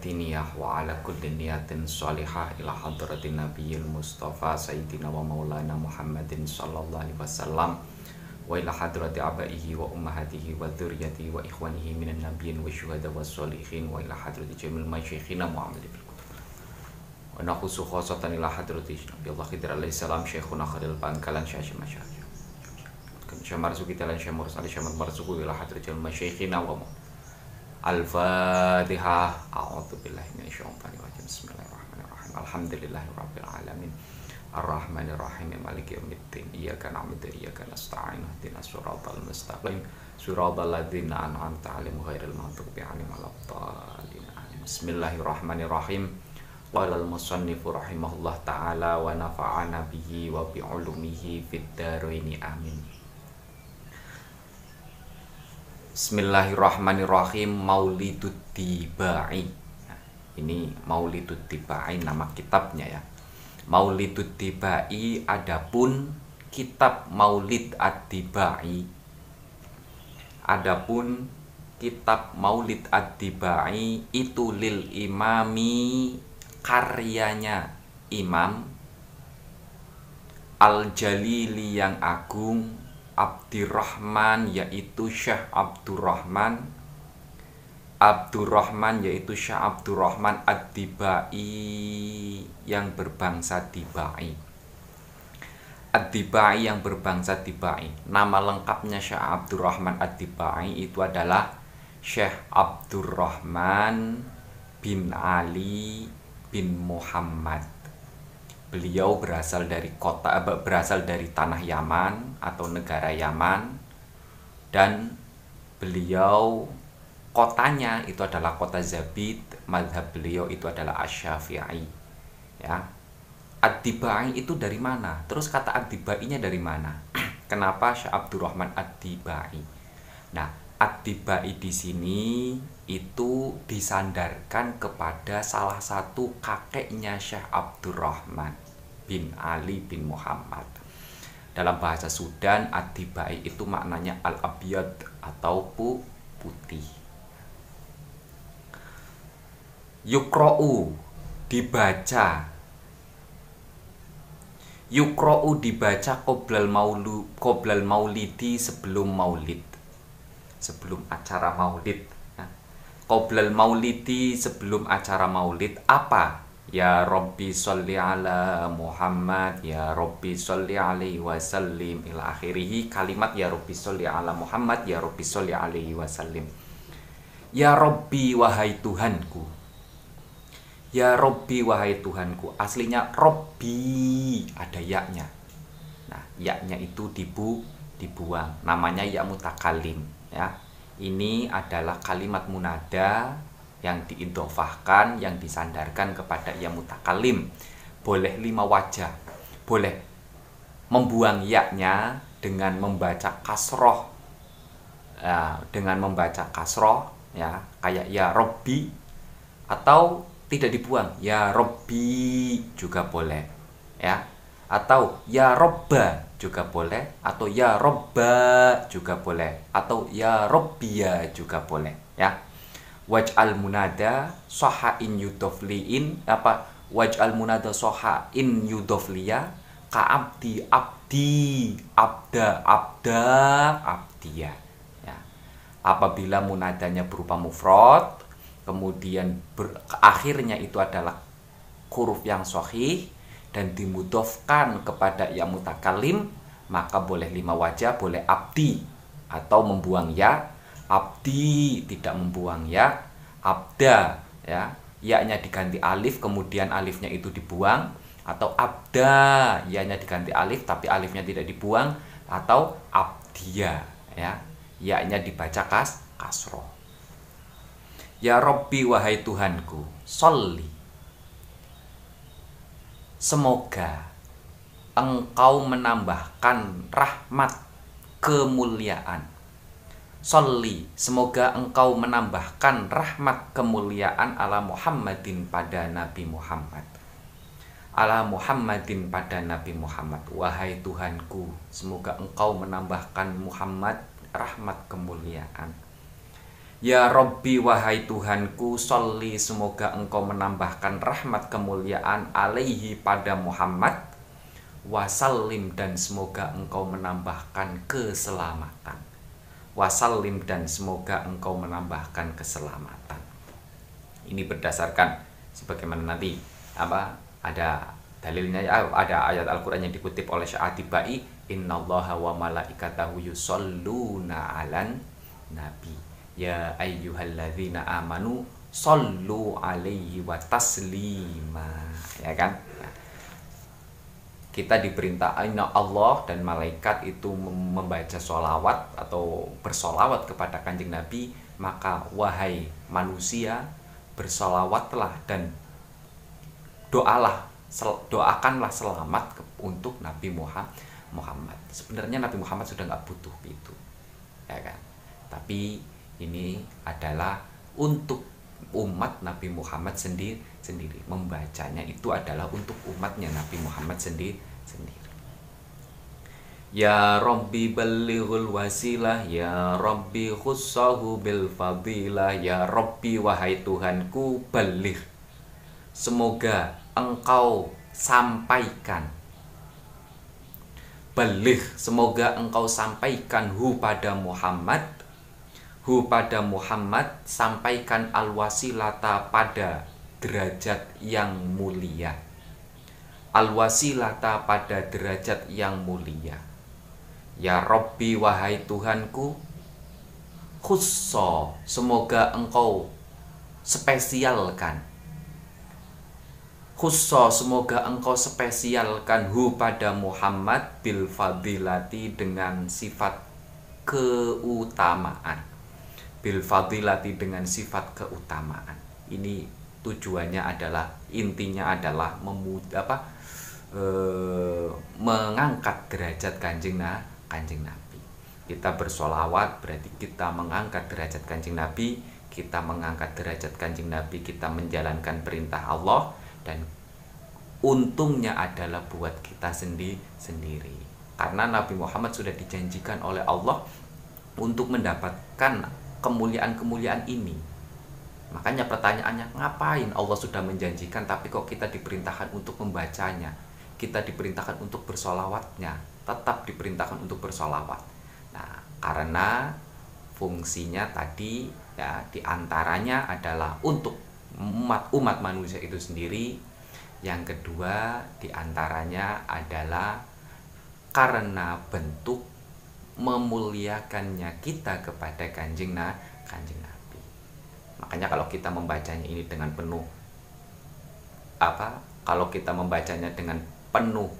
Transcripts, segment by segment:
Ala hadiniyah wa ala kulli niyatin salihah ila hadratin nabiyil mustafa sayyidina wa maulana muhammadin sallallahu alaihi wasallam wa ila hadrati abaihi wa ummahatihi wa dzurriyyatihi wa ikhwanihi minan nabiyyin wa syuhada wa sholihin wa ila hadrati jamil masyikhina muhammad fil kutub wa nakhusu khosatan ila hadrati nabi Allah Khidir alaihi salam syekhuna khalil bangkalan syahsyim masyarakat Syekh Marzuki talan Al-Fatihah A'udzu billahi minasyaitonir rajim Bismillahirrahmanirrahim Alhamdulillahirabbil alamin Ar-Rahmanir Rahim Maliki yaumiddin Iyyaka na'budu wa iyyaka nasta'in Ihdinas siratal mustaqim Siratal ladzina an'amta 'alaihim ghairil maghdubi 'alaihim waladdallin Bismillahirrahmanirrahim Qala al-musannif rahimahullah ta'ala wa nafa'ana bihi wa bi'ulumihi fid dharaini amin Bismillahirrahmanirrahim. Maulidud Tibai nah, Ini Maulidud Tibai nama kitabnya ya. Maulidud Tibai adapun kitab Maulid Ad-Tibai Adapun kitab Maulid Ad-Tibai itu lil imami karyanya Imam. Al-Jalili yang agung Abdurrahman yaitu Syekh Abdurrahman. Abdurrahman yaitu Syekh Abdurrahman Ad-Dibai yang berbangsa Dibai. Ad-Dibai yang berbangsa Dibai. Nama lengkapnya Syekh Abdurrahman Ad-Dibai itu adalah Syekh Abdurrahman bin Ali bin Muhammad beliau berasal dari kota berasal dari tanah Yaman atau negara Yaman. Dan beliau kotanya itu adalah kota Zabid madhab beliau itu adalah Asyafi'i ya. Ad-Dibai itu dari mana? Terus kata Ad-Dibainya dari mana? Kenapa Syekh Abdurrahman Ad-Dibai? Nah Ad-Dibai di sini itu disandarkan kepada salah satu kakeknya Syekh Abdurrahman bin Ali bin Muhammad. Dalam bahasa Sudan, Adibai itu maknanya al-abiyad atau putih. Yukro'u dibaca Yukro'u dibaca qoblal maulu qoblal maulidi sebelum maulid sebelum acara maulid qoblal maulidi sebelum acara maulid apa? Ya Rabbi sholli ala Muhammad Ya Rabbi sholli alaihi wasallim. Ila akhirihi kalimat Ya Rabbi sholli ala Muhammad Ya Rabbi sholli alaihi wasallim. Ya Rabbi wahai Tuhanku. Ya Rabbi wahai Tuhanku. Aslinya Rabbi Ada yaknya Nah yaknya itu dibu dibuang. Namanya ya mutakalim Ya ini adalah kalimat munada yang diindofahkan, yang disandarkan kepada yang mutakalim. Boleh lima wajah. Boleh membuang yaknya dengan membaca kasroh. Ya, dengan membaca kasroh, ya kayak ya Robbi atau tidak dibuang ya Robbi juga boleh ya atau ya robba juga boleh atau ya robba juga boleh atau ya robbia juga boleh ya. Waj'al munada soha in yudofliin apa waj'al munada soha in yudofliya ka abdi abdi abda abda abdia ya. Apabila munadanya berupa mufrad kemudian ber, akhirnya itu adalah huruf yang sahih dan dimudofkan kepada yang mutakalim maka boleh lima wajah boleh abdi atau membuang ya. Abdi tidak membuang ya. Abda ya. Ya-nya diganti alif kemudian alifnya itu dibuang. Atau abda ya-nya diganti alif tapi alifnya tidak dibuang. Atau abdia ya. Ya-nya dibaca kas kasro ya Robbi wahai Tuhanku solli Semoga engkau menambahkan rahmat kemuliaan. Soli, semoga engkau menambahkan rahmat kemuliaan ala Muhammadin pada Nabi Muhammad. Ala Muhammadin pada Nabi Muhammad. Wahai Tuhanku, semoga engkau menambahkan Muhammad rahmat kemuliaan Ya Robbi wahai Tuhanku Soli semoga engkau menambahkan rahmat kemuliaan alaihi pada Muhammad. Wasallim dan semoga engkau menambahkan keselamatan. Wasallim dan semoga engkau menambahkan keselamatan. Ini berdasarkan sebagaimana nanti apa ada dalilnya ya ada ayat Al-Qur'an yang dikutip oleh Syatibai innallaha wa malaikatahu yusalluna 'alan nabi ya ayyuhalladzina amanu sallu alaihi wa taslima. Ya kan? Kita diperintah Allah dan malaikat itu membaca sholawat atau bersolawat kepada kanjeng Nabi maka wahai manusia bersolawatlah dan doalah doakanlah selamat untuk Nabi Muhammad. Sebenarnya Nabi Muhammad sudah nggak butuh itu ya kan? Tapi ini adalah untuk umat Nabi Muhammad sendiri sendiri. Membacanya itu adalah untuk umatnya Nabi Muhammad sendiri sendiri. Ya Rabbi balighul wasilah Ya Rabbi khussahu bil fadilah Ya Rabbi wahai Tuhanku baligh Semoga engkau sampaikan. Baligh Semoga engkau sampaikan hu pada Muhammad hu pada Muhammad sampaikan al-wasilata pada derajat yang mulia. Al-wasilata pada derajat yang mulia. Ya Robbi wahai Tuhanku khusso semoga engkau spesialkan. Khusso semoga engkau spesialkan hu pada Muhammad bil fadilati dengan sifat keutamaan bil fadilati dengan sifat keutamaan. Ini tujuannya adalah intinya adalah apa e, mengangkat derajat kanjeng na kanjeng nabi. Kita bersolawat berarti kita mengangkat derajat kanjeng nabi, kita mengangkat derajat kanjeng nabi, kita menjalankan perintah Allah dan untungnya adalah buat kita sendiri sendiri. Karena Nabi Muhammad sudah dijanjikan oleh Allah untuk mendapatkan kemuliaan-kemuliaan ini. Makanya pertanyaannya, ngapain Allah sudah menjanjikan tapi kok kita diperintahkan untuk membacanya? Kita diperintahkan untuk bersolawatnya, tetap diperintahkan untuk bersolawat. Nah, karena fungsinya tadi ya di antaranya adalah untuk umat umat manusia itu sendiri. Yang kedua di antaranya adalah karena bentuk memuliakannya kita kepada kanjeng na kanjeng nabi. Makanya kalau kita membacanya ini dengan penuh apa kalau kita membacanya dengan penuh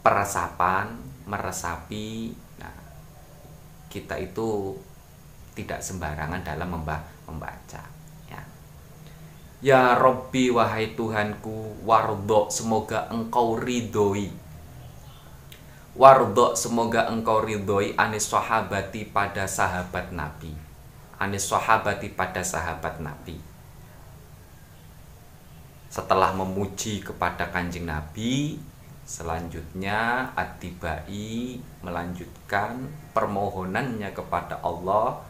peresapan meresapi nah kita itu tidak sembarangan dalam membaca ya. Ya Robbi wahai Tuhanku wardo semoga engkau ridhoi Wardo semoga engkau ridhoi anis sahabati pada sahabat Nabi. Anis sahabati pada sahabat Nabi. Setelah memuji kepada kanjeng Nabi Selanjutnya Atibai melanjutkan permohonannya kepada Allah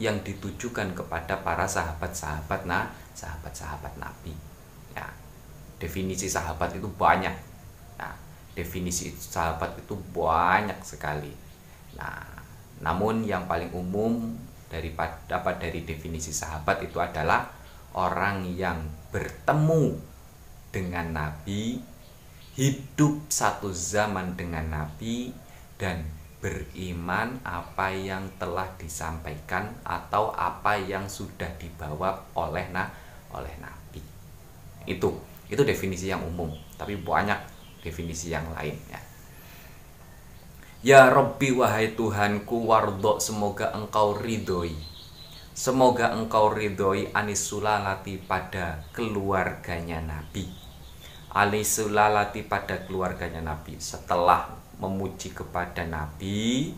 yang ditujukan kepada para sahabat-sahabat nah sahabat-sahabat Nabi. Ya, definisi sahabat itu banyak definisi sahabat itu banyak sekali. Nah, namun yang paling umum daripada dapat dari definisi sahabat itu adalah orang yang bertemu dengan Nabi, hidup satu zaman dengan Nabi dan beriman apa yang telah disampaikan atau apa yang sudah dibawa oleh na oleh Nabi. Itu itu definisi yang umum, tapi banyak definisi yang lain ya. Ya Rabbi wahai Tuhanku wardo semoga engkau ridhoi. Semoga engkau ridhoi Anis Sulalati pada keluarganya Nabi. Anis Sulalati pada keluarganya Nabi. Setelah memuji kepada Nabi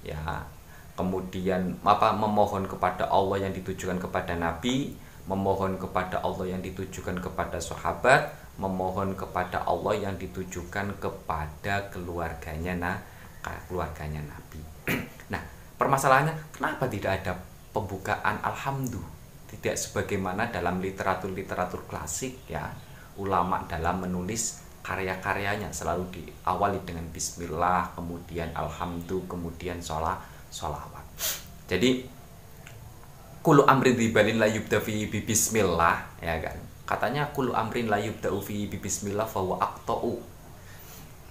ya Kemudian apa memohon kepada Allah yang ditujukan kepada Nabi Memohon kepada Allah yang ditujukan kepada sahabat memohon kepada Allah yang ditujukan kepada keluarganya nah keluarganya Nabi. nah, permasalahannya kenapa tidak ada pembukaan alhamdulillah? Tidak sebagaimana dalam literatur-literatur klasik ya, ulama dalam menulis karya-karyanya selalu diawali dengan bismillah, kemudian alhamdulillah, kemudian sholat, sholawat. Jadi kulu amrin ribalin la yubda fi bismillah ya kan katanya kulu amrin la yubda fi bismillah fawa akto'u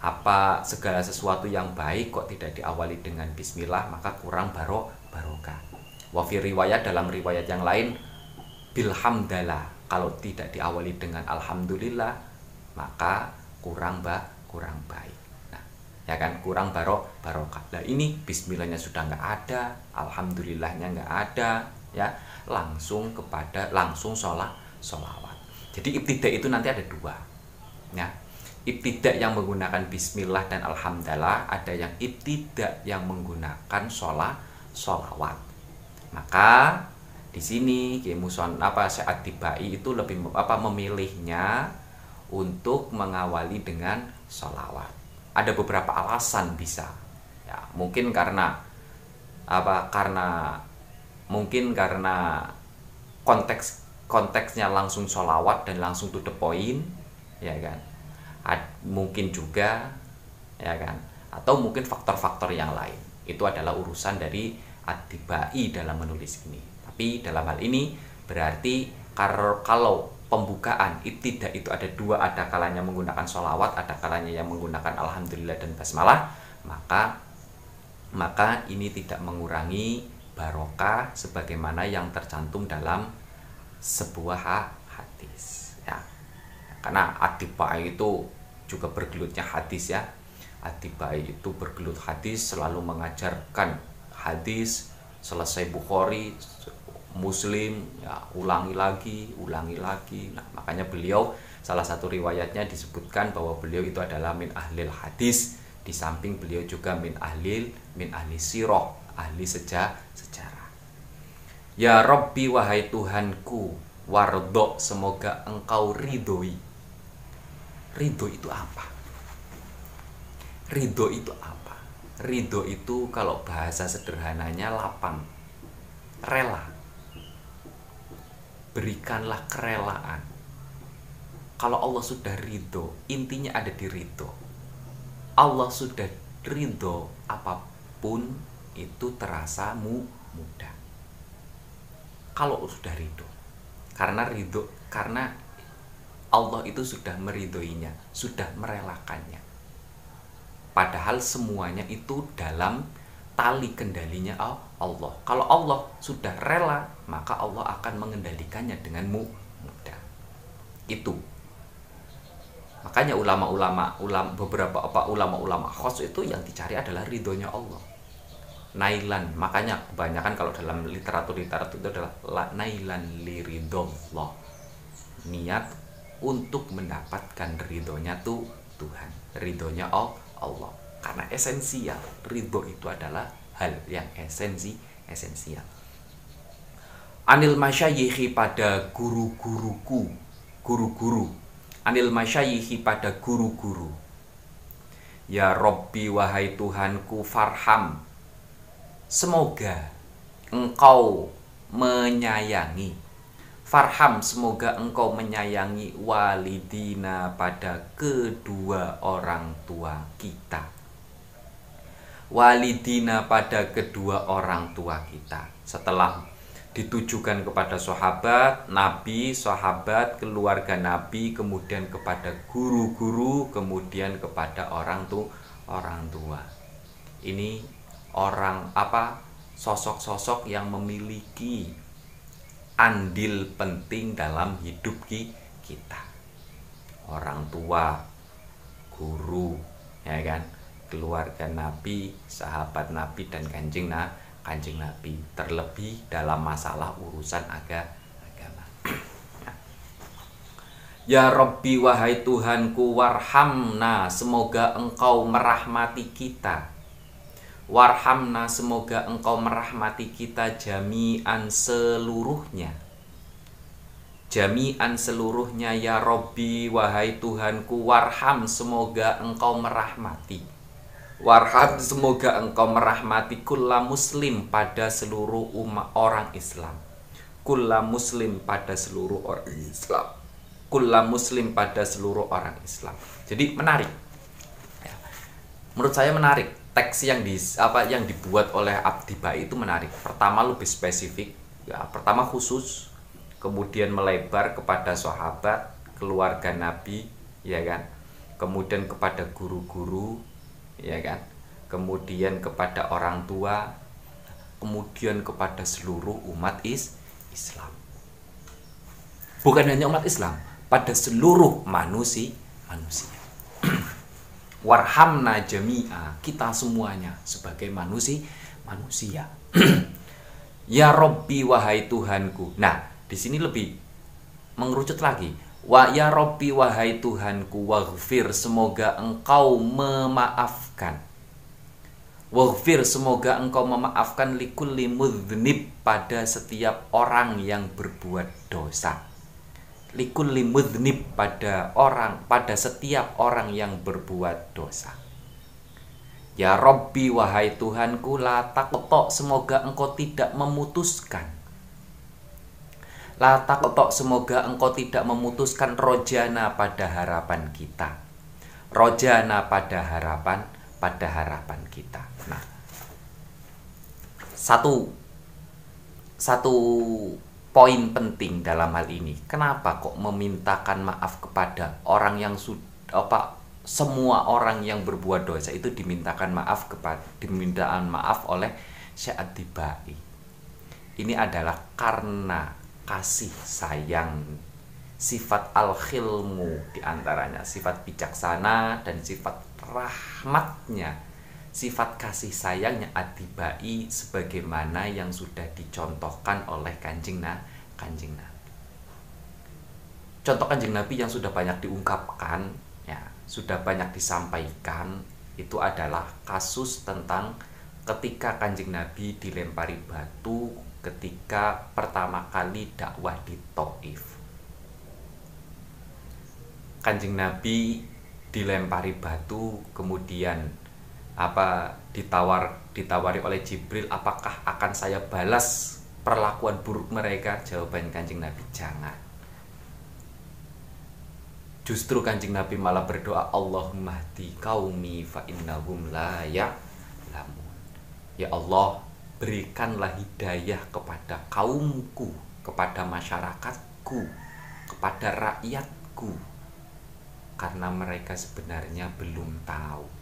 apa segala sesuatu yang baik kok tidak diawali dengan bismillah maka kurang baro barokah. Wa fi riwayat dalam riwayat yang lain bilhamdalah kalau tidak diawali dengan alhamdulillah maka kurang ba kurang baik. Nah ya kan? Kurang baro barokah. Nah ini bismillahnya sudah nggak ada alhamdulillahnya nggak ada ya. Langsung kepada langsung sholat sholawat jadi ibtidak itu nanti ada dua ya. Ibtidak yang menggunakan bismillah dan alhamdulillah ada yang ibtidak yang menggunakan sholat sholawat. Maka di sini Muson apa saat Tibai itu lebih apa memilihnya untuk mengawali dengan sholawat. Ada beberapa alasan bisa ya. Mungkin karena apa karena mungkin karena konteks konteksnya langsung sholawat dan langsung to the point ya kan? Ad, mungkin juga ya kan? Atau mungkin faktor-faktor yang lain. Itu adalah urusan dari adibai dalam menulis ini. Tapi dalam hal ini berarti kalau pembukaan tidak itu ada dua ada kalanya menggunakan sholawat ada kalanya yang menggunakan alhamdulillah dan basmalah maka maka ini tidak mengurangi barokah sebagaimana yang tercantum dalam sebuah hadis ya. Karena atibai itu juga bergelutnya hadis ya. Atibai itu bergelut hadis selalu mengajarkan hadis selesai Bukhari Muslim ya ulangi lagi ulangi lagi. Nah makanya beliau salah satu riwayatnya disebutkan bahwa beliau itu adalah min ahlil hadis. Di samping beliau juga min ahlil min ahli siroh ahli seja sejarah. Ya Robbi wahai Tuhanku, wardo semoga engkau ridhoi. Ridho itu apa? Ridho itu apa? Ridho itu kalau bahasa sederhananya lapang. Rela. Berikanlah kerelaan. Kalau Allah sudah ridho, intinya ada di ridho. Allah sudah ridho apa pun itu terasa mu mudah kalau sudah ridho. Karena ridho karena Allah itu sudah meridhoinya sudah merelakannya. Padahal semuanya itu dalam tali kendalinya Allah. Kalau Allah sudah rela maka Allah akan mengendalikannya dengan mudah. Itu. Makanya ulama-ulama ulama beberapa apa ulama-ulama khos itu yang dicari adalah ridhonya Allah nailan. Makanya kebanyakan kalau dalam literatur literatur itu adalah la, nailan liridollah niat untuk mendapatkan ridhonya tuh Tuhan ridhonya Allah. Karena esensial ridho itu adalah hal yang esensi esensial. Anil masyayikhi pada guru-guruku guru-guru. Anil masyayikhi pada guru-guru. Ya Robbi wahai Tuhanku farham semoga engkau menyayangi. Farham semoga engkau menyayangi walidina pada kedua orang tua kita. Walidina pada kedua orang tua kita. Setelah ditujukan kepada sahabat, nabi, sahabat, keluarga nabi, kemudian kepada guru-guru, kemudian kepada orang tua, orang tua. Ini orang apa sosok-sosok yang memiliki andil penting dalam hidup kita. Orang tua guru ya kan? Keluarga nabi sahabat nabi dan kanjeng nah kanjeng nabi. Terlebih dalam masalah urusan agama. Ya Robbi wahai Tuhanku warhamna. Semoga engkau merahmati kita Warhamna semoga engkau merahmati kita jami'an seluruhnya Jami'an seluruhnya ya Robbi wahai Tuhanku Warham semoga engkau merahmati Warham semoga engkau merahmati kulla muslim pada seluruh umat orang Islam. Kulla muslim pada seluruh orang Islam. Kulla muslim pada seluruh orang Islam. Jadi menarik. Ya. Menurut saya menarik teks yang di apa yang dibuat oleh Abdi Bai itu menarik. Pertama lebih spesifik, ya pertama khusus, kemudian melebar kepada sahabat, keluarga Nabi, ya kan. Kemudian kepada guru-guru, ya kan kemudian kepada orang tua kemudian kepada seluruh umat is Islam bukan hanya umat Islam pada seluruh manusia manusia warhamna jami'a kita semuanya sebagai manusia manusia ya Robbi wahai Tuhanku nah di sini lebih mengerucut lagi Wa ya Robbi wahai Tuhanku waghfir semoga engkau memaafkan. Waghfir semoga engkau memaafkan likulli mudhnib pada setiap orang yang berbuat dosa. Likulli mudhnib pada orang pada setiap orang yang berbuat dosa. Ya Robbi wahai Tuhanku la takotok semoga engkau tidak memutuskan La takotok semoga engkau tidak memutuskan rojana pada harapan kita. Rojana pada harapan pada harapan kita. Nah, satu satu poin penting dalam hal ini. Kenapa kok memintakan maaf kepada orang yang sudah apa semua orang yang berbuat dosa itu dimintakan maaf kepada dimintaan maaf oleh Syekh Dibai. Ini adalah karena kasih sayang sifat al-khilmu di antaranya sifat bijaksana dan sifat rahmatnya sifat kasih sayangnya adibai sebagaimana yang sudah dicontohkan oleh kanjeng na kanjeng nabi contoh kanjeng nabi yang sudah banyak diungkapkan ya sudah banyak disampaikan itu adalah kasus tentang ketika kanjeng nabi dilempari batu ketika pertama kali dakwah di Taif. Kanjeng Nabi dilempari batu, kemudian apa ditawar ditawari oleh Jibril, apakah akan saya balas perlakuan buruk mereka? Jawaban Kanjeng Nabi jangan. Justru Kanjeng Nabi malah berdoa Allahumma hdi qaumi fa innahum la. Ya Allah, berikanlah hidayah kepada kaumku, kepada masyarakatku, kepada rakyatku, karena mereka sebenarnya belum tahu.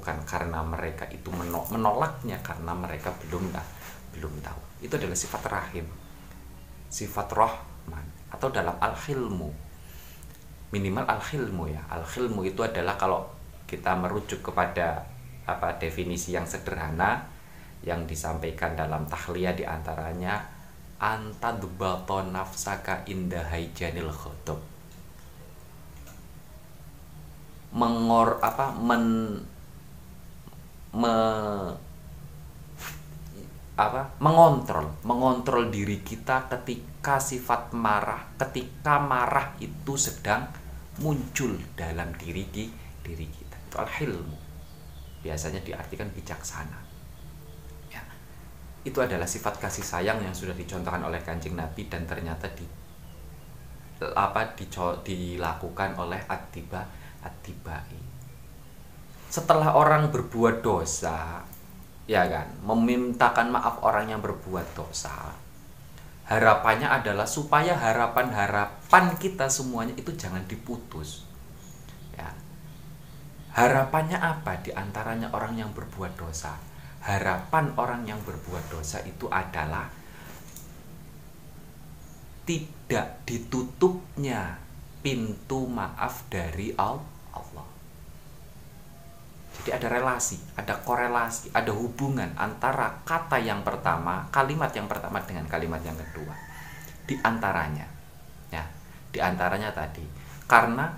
Bukan karena mereka itu menolaknya, karena mereka belum belum tahu. Itu adalah sifat rahim, sifat rahman, atau dalam al-hilmu. Minimal al-hilmu ya. Al-hilmu itu adalah kalau kita merujuk kepada apa definisi yang sederhana yang disampaikan dalam tahliyah di antaranya antadbato nafsaka indahai janil khotob mengor apa men me, apa mengontrol mengontrol diri kita ketika sifat marah ketika marah itu sedang muncul dalam diri diri kita itu al hilmu biasanya diartikan bijaksana. Ya. Itu adalah sifat kasih sayang yang sudah dicontohkan oleh Kanjeng Nabi dan ternyata di apa dilakukan oleh atiba atibai. Setelah orang berbuat dosa, ya kan, memintakan maaf orang yang berbuat dosa, harapannya adalah supaya harapan-harapan kita semuanya itu jangan diputus Harapannya apa di antaranya orang yang berbuat dosa? Harapan orang yang berbuat dosa itu adalah tidak ditutupnya pintu maaf dari Allah. Jadi ada relasi, ada korelasi, ada hubungan antara kata yang pertama, kalimat yang pertama dengan kalimat yang kedua. Di antaranya, ya, di antaranya tadi, karena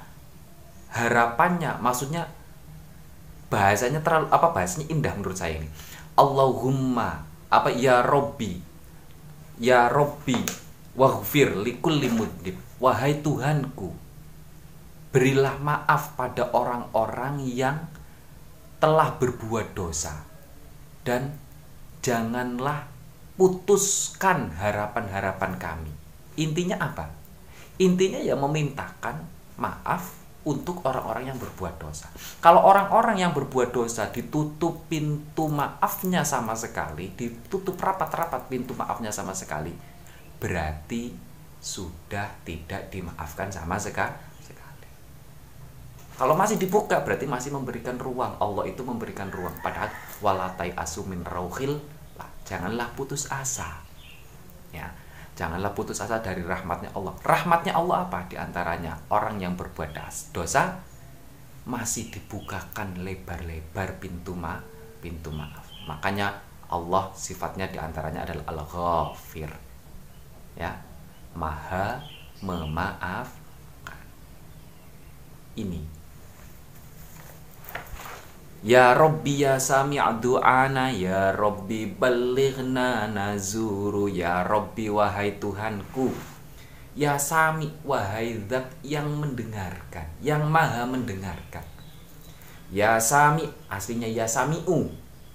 harapannya, maksudnya bahasanya terlalu apa bahasanya indah menurut saya ini. Allahumma apa ya Robbi ya Robbi waghfir likulli mudib wahai Tuhanku berilah maaf pada orang-orang yang telah berbuat dosa dan janganlah putuskan harapan-harapan kami. Intinya apa? Intinya ya memintakan maaf untuk orang-orang yang berbuat dosa. Kalau orang-orang yang berbuat dosa ditutup pintu maafnya sama sekali, ditutup rapat-rapat pintu maafnya sama sekali, berarti sudah tidak dimaafkan sama sekali kalau masih dibuka berarti masih memberikan ruang. Allah itu memberikan ruang. Padahal walatai asumin rauhil lah. Janganlah putus asa. Ya. Janganlah putus asa dari rahmatnya Allah. Rahmatnya Allah apa? Di antaranya orang yang berbuat dosa masih dibukakan lebar-lebar pintu ma pintu maaf. Makanya Allah sifatnya di antaranya adalah Al-Ghafir. Ya. Maha memaafkan. Ini Ya Rabbi ya sami du'ana Ya Rabbi balighna nazuru Ya Rabbi wahai Tuhanku. Ya sami wahai zat yang mendengarkan Yang maha mendengarkan. Ya sami aslinya ya sami'u.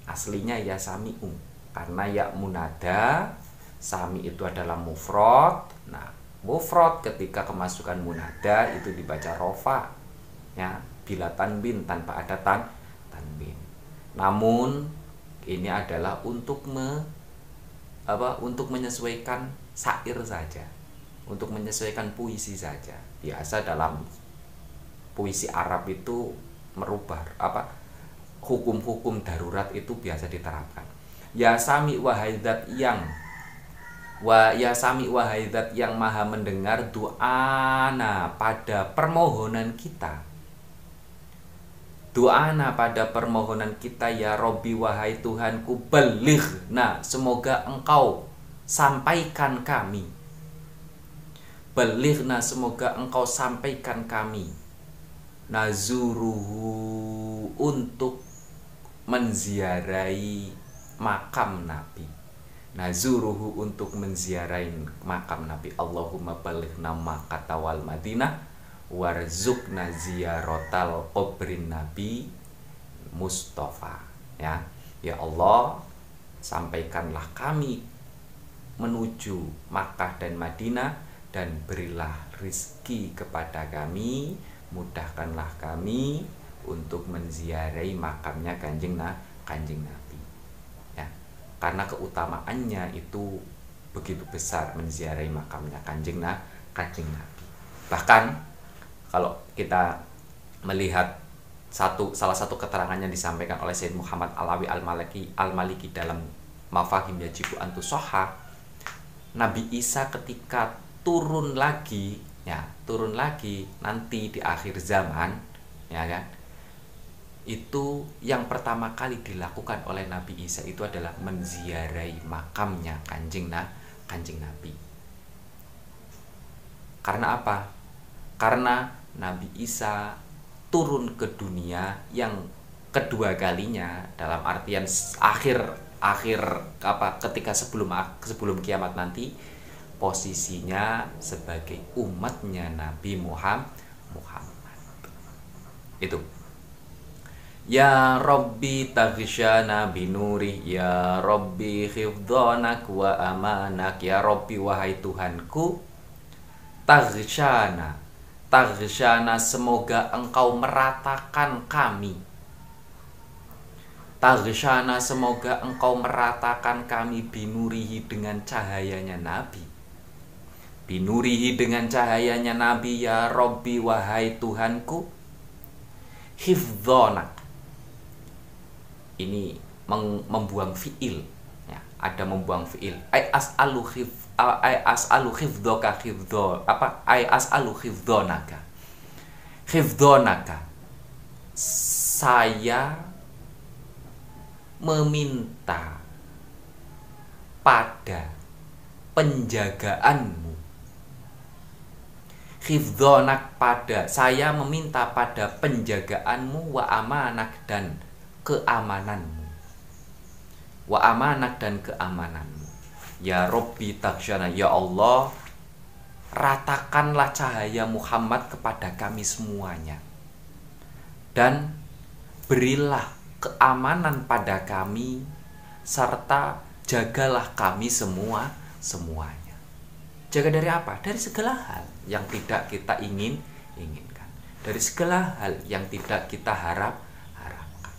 Aslinya ya sami'u. Karena ya munada Sami itu adalah mufrad. Nah mufrad ketika kemasukan munada itu dibaca rofa ya bila tanbin tanpa ada tan namun ini adalah untuk me apa untuk menyesuaikan syair saja. Untuk menyesuaikan puisi saja. Biasa dalam puisi Arab itu merubah apa hukum-hukum darurat itu biasa diterapkan. Ya sami wahai yang wa ya sami wahai yang maha mendengar doana pada permohonan kita doana pada permohonan kita ya Robi wahai Tuhanku belir nah semoga engkau sampaikan kami. Belir nah semoga engkau sampaikan kami. Nazuruhu untuk menziarahi makam Nabi. Nazuruhu untuk menziarahi makam Nabi. Allahumma balighna kata wal Madinah warzukna ziyaratal kubrin nabi Mustafa. Ya ya Allah sampaikanlah kami menuju Makkah dan Madinah dan berilah rizki kepada kami mudahkanlah kami untuk menziarahi makamnya kanjeng nah kanjeng Nabi. Ya karena keutamaannya itu begitu besar menziarahi makamnya kanjeng nah kanjeng Nabi. Bahkan kalau kita melihat satu salah satu keterangan yang disampaikan oleh Sayyid Muhammad Alawi Al-Maliki Al-Maliki dalam Mafahim Yajibu Antu Soha Nabi Isa ketika turun lagi ya turun lagi nanti di akhir zaman ya kan itu yang pertama kali dilakukan oleh Nabi Isa itu adalah menziarahi makamnya kanjeng nah kanjeng Nabi. Karena apa? Karena Nabi Isa turun ke dunia yang kedua kalinya dalam artian akhir akhir apa ketika sebelum sebelum kiamat nanti posisinya sebagai umatnya Nabi Muhammad Muhammad. Itu. Ya Rabbi taghsyana binuri Ya Rabbi khifdhanak wa amanak Ya Rabbi wahai Tuhanku Taghsyana Taghsyana semoga engkau meratakan kami. Taghsyana semoga engkau meratakan kami. Binurihi dengan cahayanya Nabi. Binurihi dengan cahayanya Nabi ya Robbi wahai Tuhanku. Hifdhonak Ini membuang fiil. Ya, Ada membuang fiil. Ay as'alu hifdhonak ai as'alu hifdhoka hifdho apa? Ai as'alu hifdhonaka hifdhonaka saya meminta pada penjagaanmu. Hifdhonak pada saya meminta pada penjagaanmu wa amanak dan keamananmu. Wa amanak dan keamananmu Ya Robbi taksyana Ya Allah ratakanlah cahaya Muhammad kepada kami semuanya dan berilah keamanan pada kami serta jagalah kami semua semuanya. Jaga dari apa? Dari segala hal yang tidak kita ingin inginkan. Dari segala hal yang tidak kita harap harapkan.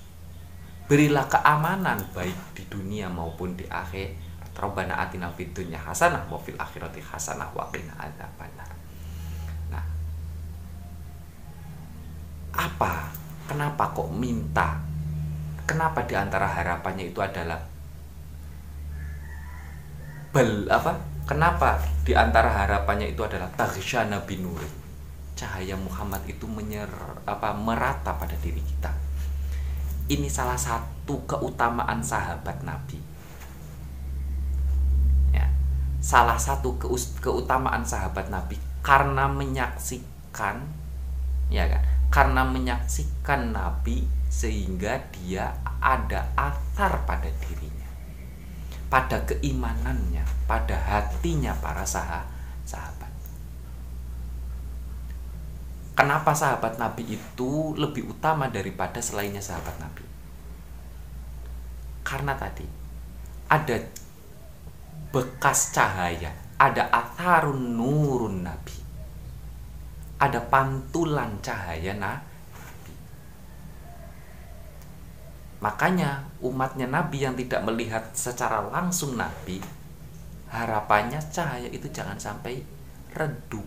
Berilah keamanan baik di dunia maupun di akhir. Rabbana atina fid hasanah wa fil akhirati hasanah wa qina adzabannar. Nah, apa? Kenapa kok minta? Kenapa di antara harapannya itu adalah bel apa? Kenapa di antara harapannya itu adalah taghsyana binur? Cahaya Muhammad itu menyer apa merata pada diri kita. Ini salah satu keutamaan sahabat Nabi salah satu keutamaan sahabat Nabi. Karena menyaksikan ya kan? Karena menyaksikan Nabi sehingga dia ada atar pada dirinya pada keimanannya pada hatinya para sah sahabat. Kenapa sahabat Nabi itu lebih utama daripada selainnya sahabat Nabi? Karena tadi ada bekas cahaya, ada atharun nurun nabi. Ada pantulan cahaya nabi. Makanya umatnya nabi yang tidak melihat secara langsung nabi, harapannya cahaya itu jangan sampai redup.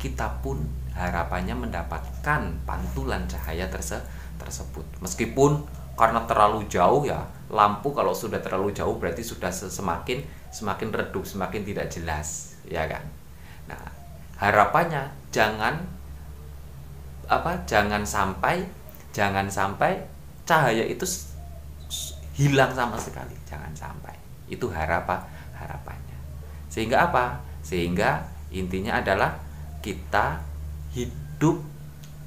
Kita pun harapannya mendapatkan pantulan cahaya terse tersebut. Meskipun karena terlalu jauh ya lampu kalau sudah terlalu jauh berarti sudah semakin semakin redup semakin tidak jelas ya kan? Nah harapannya jangan apa jangan sampai jangan sampai cahaya itu hilang sama sekali. Jangan sampai. Itu harapan harapannya. Sehingga apa? Sehingga intinya adalah kita hidup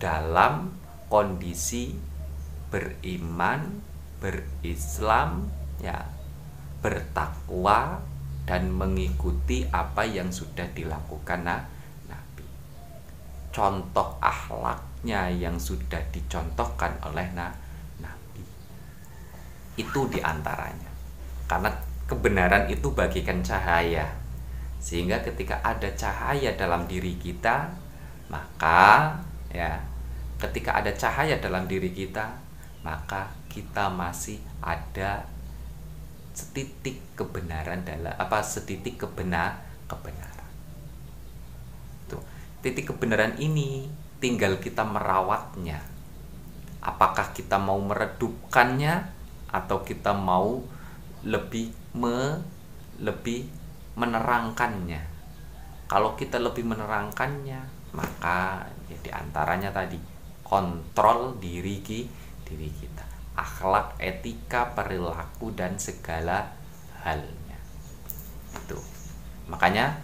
dalam kondisi beriman, berislam, ya, bertakwa dan mengikuti apa yang sudah dilakukan nah, Nabi. Contoh akhlaknya yang sudah dicontohkan oleh nah, Nabi. Itu di antaranya. Karena kebenaran itu bagikan cahaya. Sehingga ketika ada cahaya dalam diri kita, maka ya ketika ada cahaya dalam diri kita, maka kita masih ada setitik kebenaran dalam apa setitik kebenar kebenaran. Tuh titik kebenaran ini tinggal kita merawatnya. Apakah kita mau meredupkannya atau kita mau lebih me lebih menerangkannya? Kalau kita lebih menerangkannya maka ya di antaranya tadi kontrol diri kita diri kita akhlak etika perilaku dan segala halnya. Itu makanya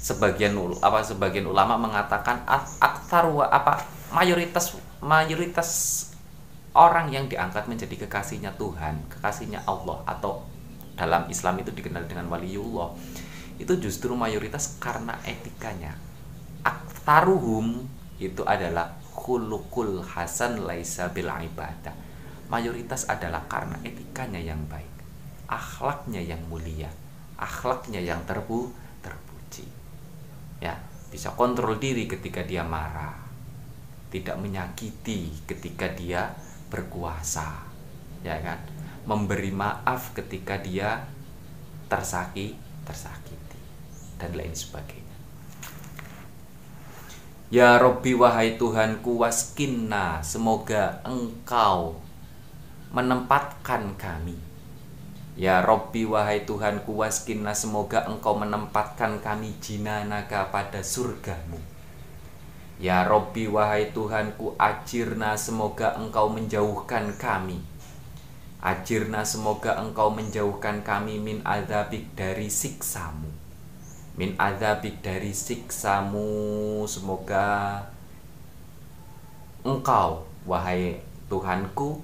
sebagian apa sebagian ulama mengatakan aktar apa mayoritas mayoritas orang yang diangkat menjadi kekasihnya Tuhan kekasihnya Allah atau dalam Islam itu dikenal dengan waliullah itu justru mayoritas karena etikanya. Aktaruhum itu adalah khulukul hasan laisa bil ibadah. Mayoritas adalah karena etikanya yang baik akhlaknya yang mulia akhlaknya yang terbu terpuji. Ya bisa kontrol diri ketika dia marah tidak menyakiti ketika dia berkuasa ya kan? Memberi maaf ketika dia tersakiti tersakiti dan lain sebagainya Ya Robbi wahai Tuhanku waskinna Semoga engkau menempatkan kami. Ya Robbi wahai Tuhanku waskinna Semoga engkau menempatkan kami jinanaka pada surgamu. Ya Robbi wahai Tuhanku ajirna Semoga engkau menjauhkan kami. Ajirna semoga engkau menjauhkan kami min azabik dari siksamu min azabik dari siksamu semoga engkau wahai Tuhanku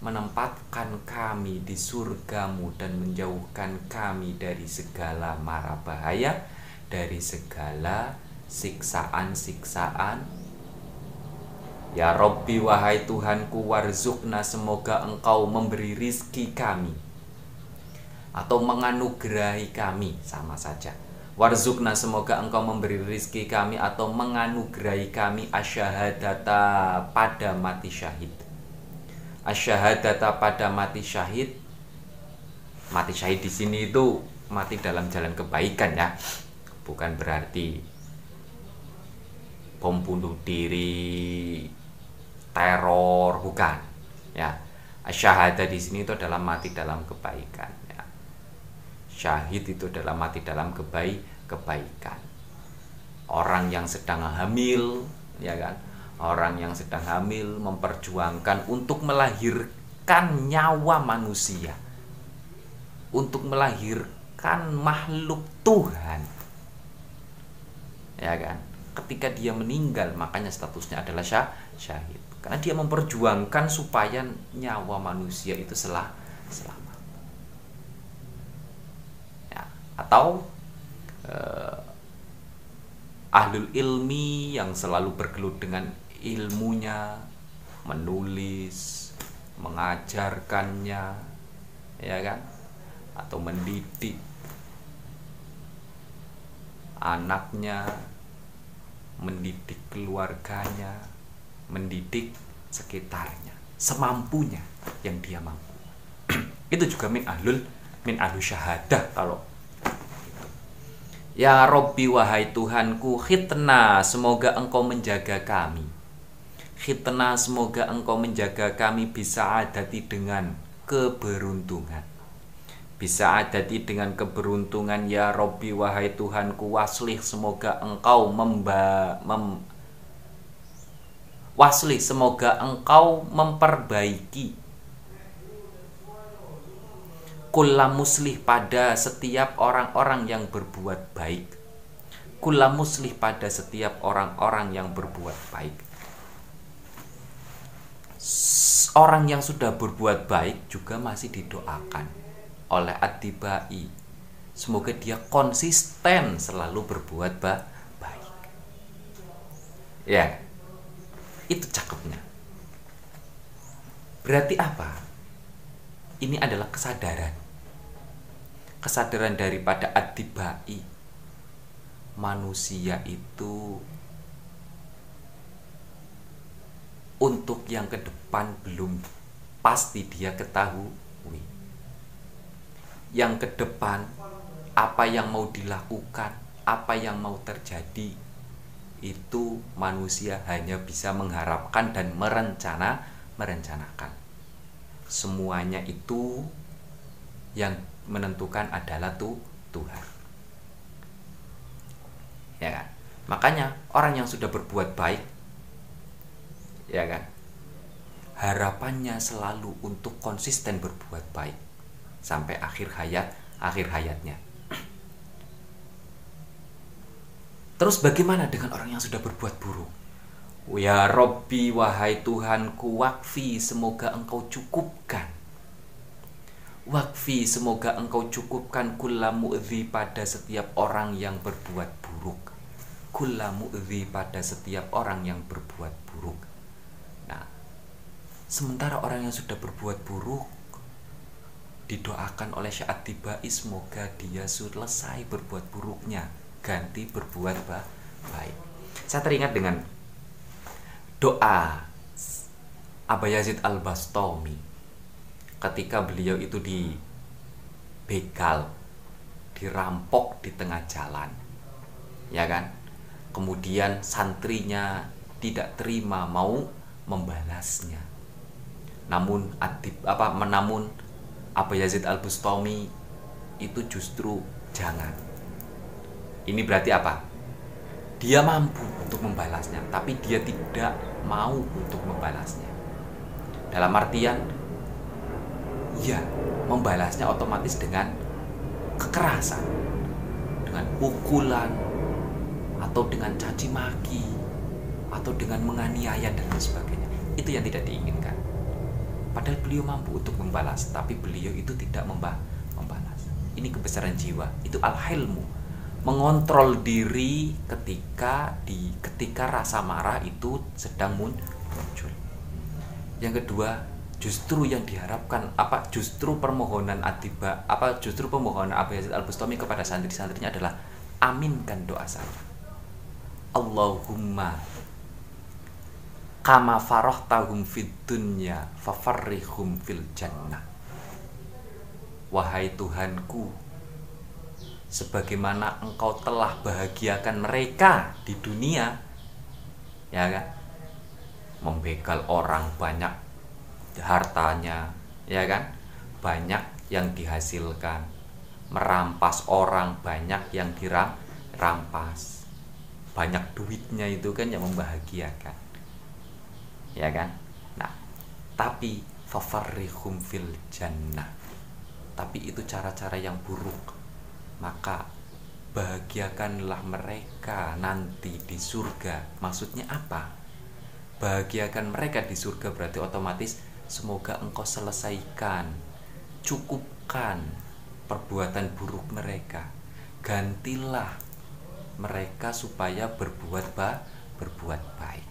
menempatkan kami di surgamu dan menjauhkan kami dari segala mara bahaya, dari segala siksaan-siksaan. Ya Robbi wahai Tuhanku warzukna semoga engkau memberi rizki kami atau menganugerahi kami sama saja Warzukna semoga engkau memberi rizki kami atau menganugerahi kami asyahadata pada mati syahid. Asyhadata pada mati syahid. Mati syahid di sini itu mati dalam jalan kebaikan ya. Bukan berarti bom bunuh diri teror bukan. Ya syahada di sini itu adalah mati dalam kebaikan syahid itu adalah mati dalam kebaik kebaikan. Orang yang sedang hamil ya kan? Orang yang sedang hamil memperjuangkan untuk melahirkan nyawa manusia. Untuk melahirkan makhluk Tuhan. Ya kan? Ketika dia meninggal makanya statusnya adalah syah, syahid. Karena dia memperjuangkan supaya nyawa manusia itu selah, selamat ya, atau eh, ahlul ilmi yang selalu bergelut dengan ilmunya, menulis, mengajarkannya, ya kan? Atau mendidik anaknya, mendidik keluarganya, mendidik sekitarnya, semampunya yang dia mampu. Itu juga min ahlul min ahlul syahadah kalau Ya Robbi wahai Tuhanku khitna semoga engkau menjaga kami. Khitna semoga engkau menjaga kami bisa adati dengan keberuntungan. Bisa adati dengan keberuntungan ya Robbi wahai Tuhanku waslih semoga engkau memba mem, waslih semoga engkau memperbaiki kula muslih pada setiap orang-orang yang berbuat baik. Kula muslih pada setiap orang-orang yang berbuat baik. Orang yang sudah berbuat baik juga masih didoakan oleh adibai semoga dia konsisten selalu berbuat baik. Ya itu cakepnya. Berarti apa? Ini adalah kesadaran kesadaran daripada adibai manusia itu untuk yang ke depan belum pasti dia ketahui. Yang ke depan apa yang mau dilakukan, apa yang mau terjadi itu manusia hanya bisa mengharapkan dan merencana merencanakan. Semuanya itu yang menentukan adalah tuh Tuhan. Ya kan? Makanya orang yang sudah berbuat baik ya kan harapannya selalu untuk konsisten berbuat baik sampai akhir hayat akhir hayatnya terus bagaimana dengan orang yang sudah berbuat buruk ya Robbi wahai Tuhanku wakfi semoga engkau cukupkan wakfi semoga engkau cukupkan kullamu pada setiap orang yang berbuat buruk. Kullamu pada setiap orang yang berbuat buruk. Sementara orang yang sudah berbuat buruk didoakan oleh syaat tibai semoga dia selesai berbuat buruknya, ganti berbuat baik. Saya teringat dengan doa Aba Yazid Al-Bastami ketika beliau itu di begal, dirampok di tengah jalan. Ya kan? Kemudian santrinya tidak terima mau membalasnya namun adib apa menamun apa Yazid Al Bustami itu justru jangan ini berarti apa dia mampu untuk membalasnya tapi dia tidak mau untuk membalasnya dalam artian ya membalasnya otomatis dengan kekerasan. Dengan pukulan atau dengan caci maki atau dengan menganiaya dan lain sebagainya. Itu yang tidak diinginkan. Padahal beliau mampu untuk membalas tapi beliau itu tidak membalas. Ini kebesaran jiwa. Itu al hilmu mengontrol diri ketika di ketika rasa marah itu sedang muncul. Yang kedua justru yang diharapkan apa justru permohonan atiba apa justru permohonan Abu Yazid Al Bustami kepada santri-santrinya adalah aminkan doa saya. Allahumma kama tahum fid dunya fafarrihum fil jannah. Wahai Tuhanku sebagaimana engkau telah bahagiakan mereka di dunia ya kan? Membegal orang banyak hartanya ya kan? Banyak yang dihasilkan. Merampas orang banyak yang dirampas banyak duitnya itu kan yang membahagiakan. Ya kan? Nah tapi fafarrihum fil jannah. Tapi itu cara-cara yang buruk. Maka bahagiakanlah mereka nanti di surga. Maksudnya apa? Bahagiakan mereka di surga berarti otomatis semoga engkau selesaikan, cukupkan perbuatan buruk mereka. Gantilah mereka supaya berbuat ba berbuat baik.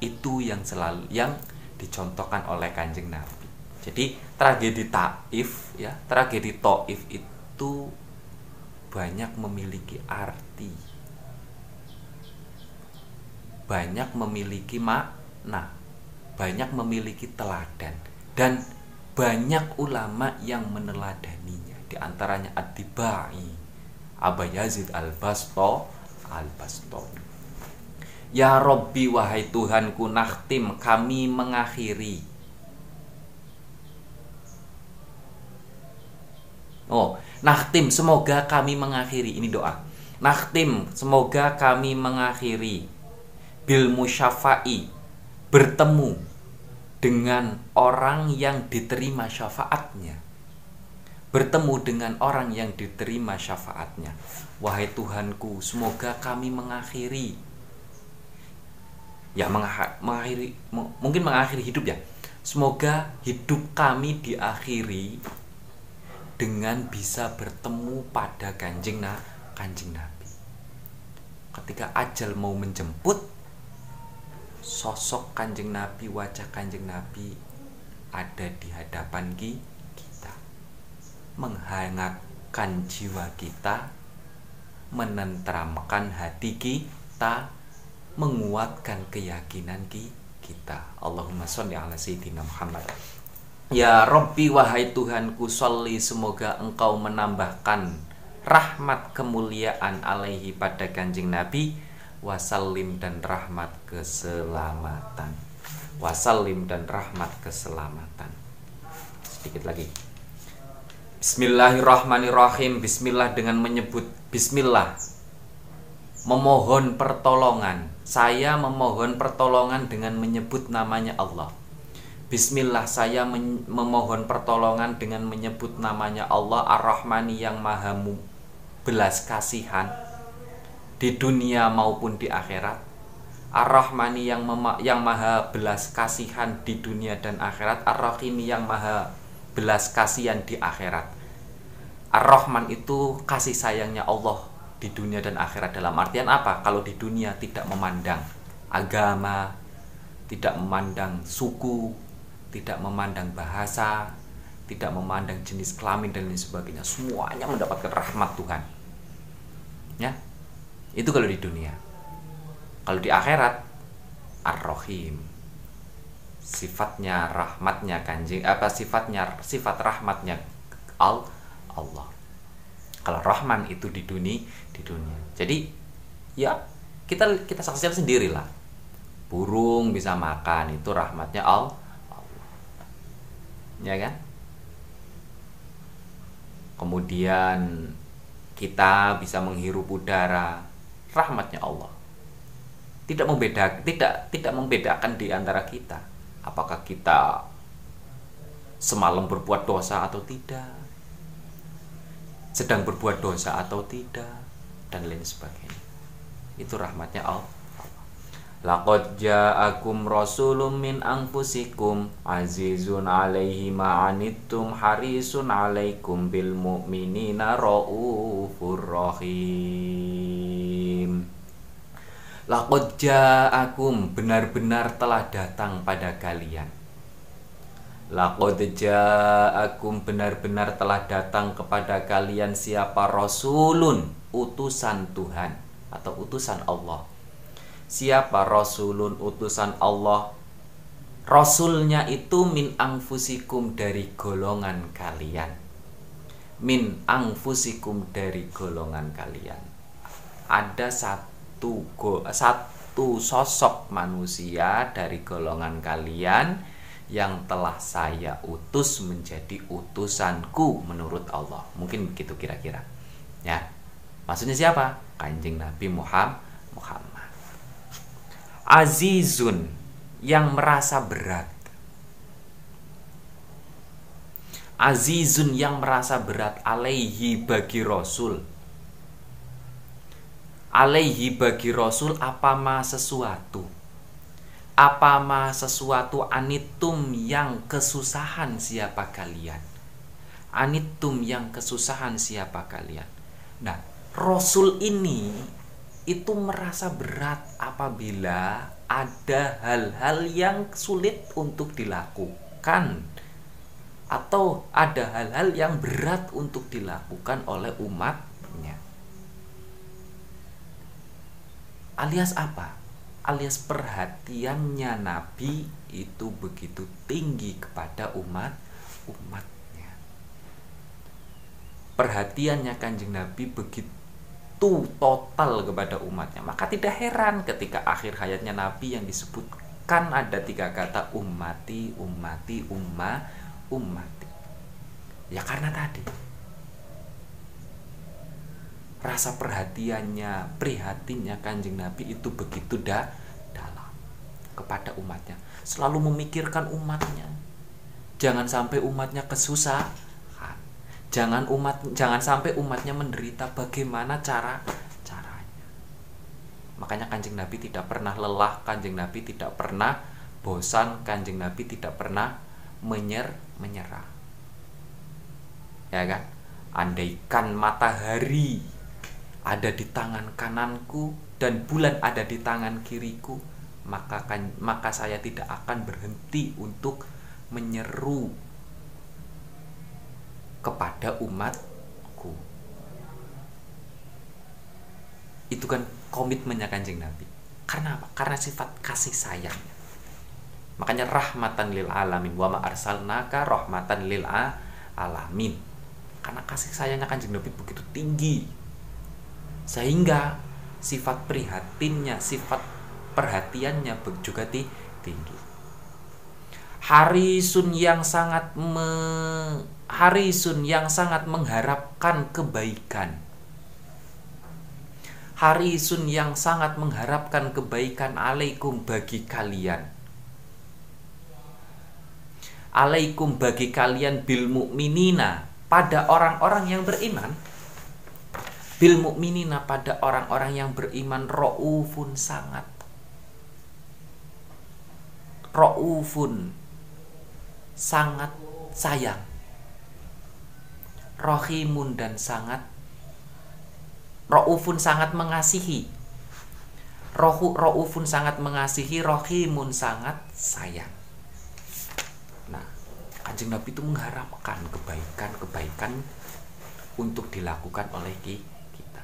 Itu yang selalu yang dicontohkan oleh Kanjeng Nabi. Jadi tragedi Taif ya, tragedi Taif itu banyak memiliki arti. Banyak memiliki makna, banyak memiliki teladan dan banyak ulama yang meneladaninya. Di antaranya Ad-Dibai, Aba Yazid Al-Basto, Al-Bastoni. Ya Robbi wahai Tuhanku nakhtim kami mengakhiri. Oh, Nahtim, semoga kami mengakhiri. Ini doa. Nahtim, semoga kami mengakhiri. Bil musyafa'i bertemu dengan orang yang diterima syafaatnya. Bertemu dengan orang yang diterima syafaatnya. Wahai Tuhanku, semoga kami mengakhiri ya mengakhiri mungkin mengakhiri hidup ya. Semoga hidup kami diakhiri dengan bisa bertemu pada kanjeng na kanjeng nabi ketika ajal mau menjemput sosok kanjeng nabi wajah kanjeng nabi ada di hadapan kita. Menghangatkan jiwa kita menenteramkan hati kita menguatkan keyakinan kita. Allahumma sholli ala sayyidina Muhammad. Ya Robbi wahai Tuhanku sholli semoga engkau menambahkan rahmat kemuliaan alaihi pada kanjeng Nabi wasallim dan rahmat keselamatan. Wasallim dan rahmat keselamatan. Sedikit lagi. Bismillahirrahmanirrahim. Bismillah dengan menyebut Bismillah. Memohon pertolongan. Saya memohon pertolongan dengan menyebut namanya Allah. Bismillah saya memohon pertolongan dengan menyebut namanya Allah Ar-Rahmani yang maha belas kasihan di dunia maupun di akhirat Ar-Rahmani yang, yang maha belas kasihan di dunia dan akhirat Ar-Rahimi yang maha belas kasihan di akhirat Ar-Rahman itu kasih sayangnya Allah di dunia dan akhirat dalam artian apa? Kalau di dunia tidak memandang agama, tidak memandang suku, tidak memandang bahasa, tidak memandang jenis kelamin dan lain sebagainya. Semuanya mendapatkan rahmat Tuhan. Ya. Itu kalau di dunia. Kalau di akhirat Ar-Rahim. Sifatnya rahmatnya kanjeng apa sifatnya sifat rahmatnya Al Allah. Kalau Rahman itu di dunia di dunia. Jadi ya kita kita saksikan sendirilah. Burung bisa makan itu rahmatnya Allah ya kan kemudian kita bisa menghirup udara rahmatnya Allah. Tidak membeda tidak tidak membedakan di antara kita. Apakah kita semalam berbuat dosa atau tidak sedang berbuat dosa atau tidak dan lain sebagainya. Itu rahmatnya Allah Laqad ja'akum rasulun min anfusikum azizun alaihi ma'anittum harisun alaikum bil mu'minina raufur rahim. Laqad ja'akum benar-benar telah datang pada kalian. Laqad ja'akum benar-benar telah datang kepada kalian siapa rasulun utusan Tuhan atau utusan Allah siapa rasulun utusan Allah? Rasulnya itu min angfusikum dari golongan kalian. Min angfusikum dari golongan kalian. Ada satu go, satu sosok manusia dari golongan kalian Yang telah saya utus menjadi utusanku menurut Allah. Mungkin begitu kira-kira. Ya. Maksudnya siapa? Kanjeng Nabi Muhammad Muhammad azizun yang merasa berat. Azizun yang merasa berat alaihi bagi Rasul. Alaihi bagi Rasul apa ma sesuatu. Apa ma sesuatu anitum yang kesusahan siapa kalian. Anitum yang kesusahan siapa kalian. Nah, Rasul ini itu merasa berat apabila ada hal-hal yang sulit untuk dilakukan atau ada hal-hal yang berat untuk dilakukan oleh umatnya. Alias apa? Alias perhatiannya Nabi itu begitu tinggi kepada umat umatnya. Perhatiannya Kanjeng Nabi begitu begitu total kepada umatnya. Maka tidak heran ketika akhir hayatnya Nabi yang disebutkan ada tiga kata umati umati umma umati ya karena tadi rasa perhatiannya prihatinnya kanjeng Nabi itu begitu dah dalam kepada umatnya. Selalu memikirkan umatnya. Jangan sampai umatnya kesusahan jangan umat jangan sampai umatnya menderita. Bagaimana cara caranya? Makanya kanjeng nabi tidak pernah lelah kanjeng nabi tidak pernah bosan kanjeng nabi tidak pernah menyer menyerah. Ya kan? Andaikan matahari ada di tangan kananku dan bulan ada di tangan kiriku maka kan, maka saya tidak akan berhenti untuk menyeru kepada umatku. Itu kan komitmennya kanjeng Nabi. Karena apa? karena sifat kasih sayang. Makanya rahmatan lil alamin wa ma arsalnaka rahmatan lil alamin. Karena kasih sayangnya kanjeng Nabi begitu tinggi. Sehingga sifat prihatinnya sifat perhatiannya juga tinggi. Harisun yang sangat harisun yang sangat mengharapkan kebaikan. Harisun yang sangat mengharapkan kebaikan alaikum bagi kalian. Alaikum bagi kalian bil mukminina pada orang-orang yang beriman. Bil mukminina pada orang-orang yang beriman raufun sangat. Raufun sangat sayang rohimun dan sangat roufun sangat mengasihi rohu roufun sangat mengasihi rohimun sangat sayang nah kanjeng nabi itu mengharapkan kebaikan kebaikan untuk dilakukan oleh kita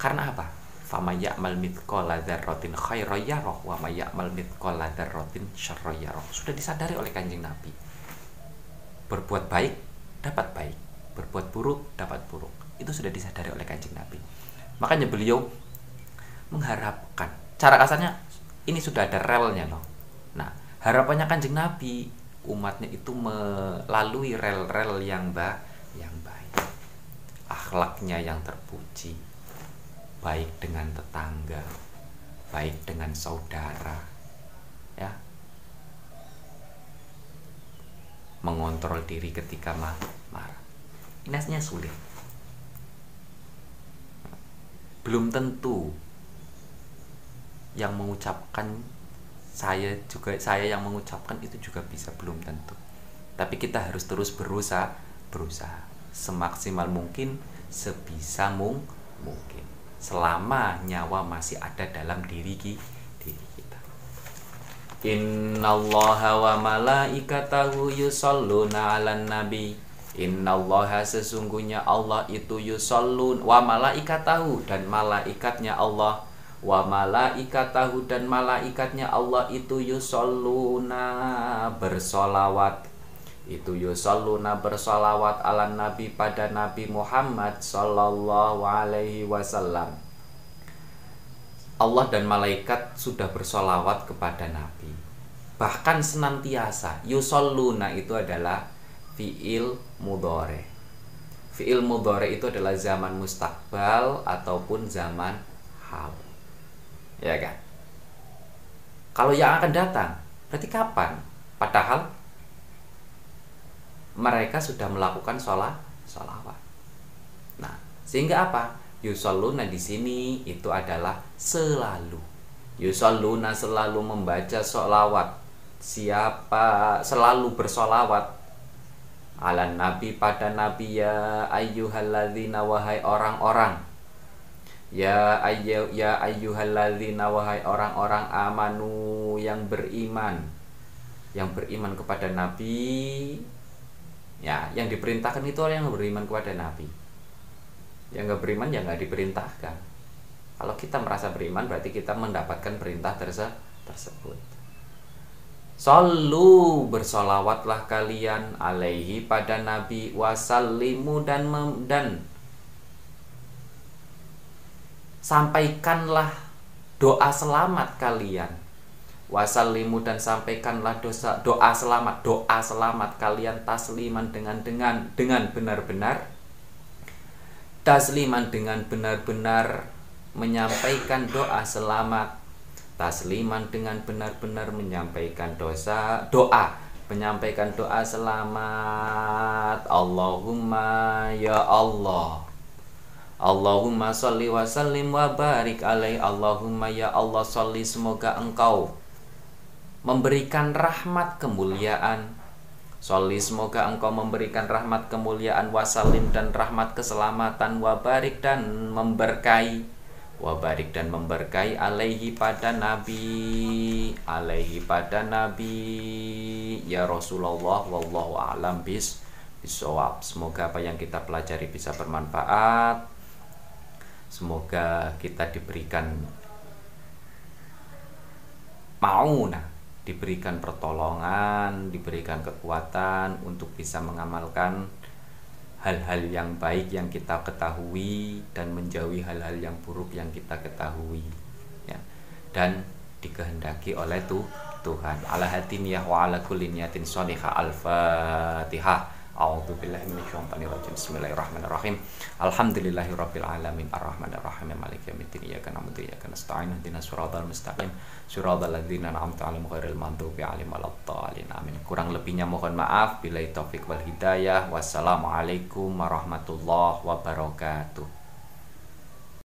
karena apa fama ya'mal mithqala dzarratin khairan yarah wa may ya'mal mithqala dzarratin syarran yarah. Sudah disadari oleh Kanjeng Nabi. Berbuat baik dapat baik, berbuat buruk dapat buruk. Itu sudah disadari oleh Kanjeng Nabi. Makanya beliau mengharapkan. Cara kasarnya ini sudah ada relnya loh. Nah, harapannya Kanjeng Nabi umatnya itu melalui rel-rel yang baik, yang baik. Akhlaknya yang terpuji baik dengan tetangga, baik dengan saudara, ya. Mengontrol diri ketika marah. Ini sulit. Belum tentu yang mengucapkan saya juga saya yang mengucapkan itu juga bisa belum tentu tapi kita harus terus berusaha berusaha semaksimal mungkin sebisa mung mungkin selama nyawa masih ada dalam diri diri kita innallaha wa malaikatahu yusalluna 'alan nabi. Innallaha sesungguhnya Allah itu yusallun wa malaikatahu dan malaikatnya Allah. Wa malaikatahu dan malaikatnya Allah itu yusalluna bersolawat. Itu yusalluna bersolawat ala nabi pada Nabi Muhammad sallallahu alaihi wasallam Allah dan malaikat sudah bersolawat kepada Nabi bahkan senantiasa yusalluna itu adalah fiil mudore. Fiil mudore itu adalah zaman mustakbal ataupun zaman hal. Ya kan? Kalau yang akan datang, berarti kapan? Padahal mereka sudah melakukan sholat, sholawat. Nah, sehingga apa? Yusalluna di sini itu adalah selalu. Yusalluna selalu membaca sholawat. Siapa selalu bersolawat? Ala nabi pada nabi ya ayyuhalladzina wahai orang-orang. Ya ayyu ya ayyuhalladzina wahai orang-orang amanu yang beriman. Yang beriman kepada nabi. Ya yang diperintahkan itu orang yang beriman kepada nabi. Yang nggak beriman ya nggak diperintahkan kalau kita merasa beriman berarti kita mendapatkan perintah tersebut. Sallu bersolawatlah kalian alaihi pada Nabi. Wasallimu dan mem, dan sampaikanlah doa selamat kalian. Wasallimu dan sampaikanlah dosa doa selamat doa selamat kalian tasliman dengan dengan dengan benar-benar. Tasliman dengan benar-benar menyampaikan doa selamat. Tasliman dengan benar-benar menyampaikan dosa doa menyampaikan doa selamat. Allahumma ya Allah. Allahumma salli wa sallim wa barik alaih. Allahumma ya Allah salli semoga engkau memberikan rahmat kemuliaan. Soli semoga engkau memberikan rahmat kemuliaan wasalim dan rahmat keselamatan wabarik dan memberkahi wabarik dan memberkahi alaihi pada nabi alaihi pada nabi. Ya Rasulullah wallahu a'lam bis bisawab. Semoga apa yang kita pelajari bisa bermanfaat. Semoga kita diberikan mau nah diberikan pertolongan diberikan kekuatan untuk bisa mengamalkan hal-hal yang baik yang kita ketahui dan menjauhi hal-hal yang buruk yang kita ketahui ya. Dan dikehendaki oleh tuh Tuhan. Ala hatimiyah wa ala kulli niyatin al-fatihah A'udzu billahi minasyaitonir rajim. Bismillahirrahmanirrahim. Alhamdulillahirabbil alamin arrahmanir rahim maliki yaumiddin iyyaka na'budu wa iyyaka nasta'in ihdinas siratal mustaqim siratal ladzina an'amta 'alaihim ghairil maghdubi 'alaihim waladdallin. Amin. Kurang lebihnya mohon maaf. Bila taufik wal hidayah. Wassalamualaikum warahmatullahi wabarakatuh.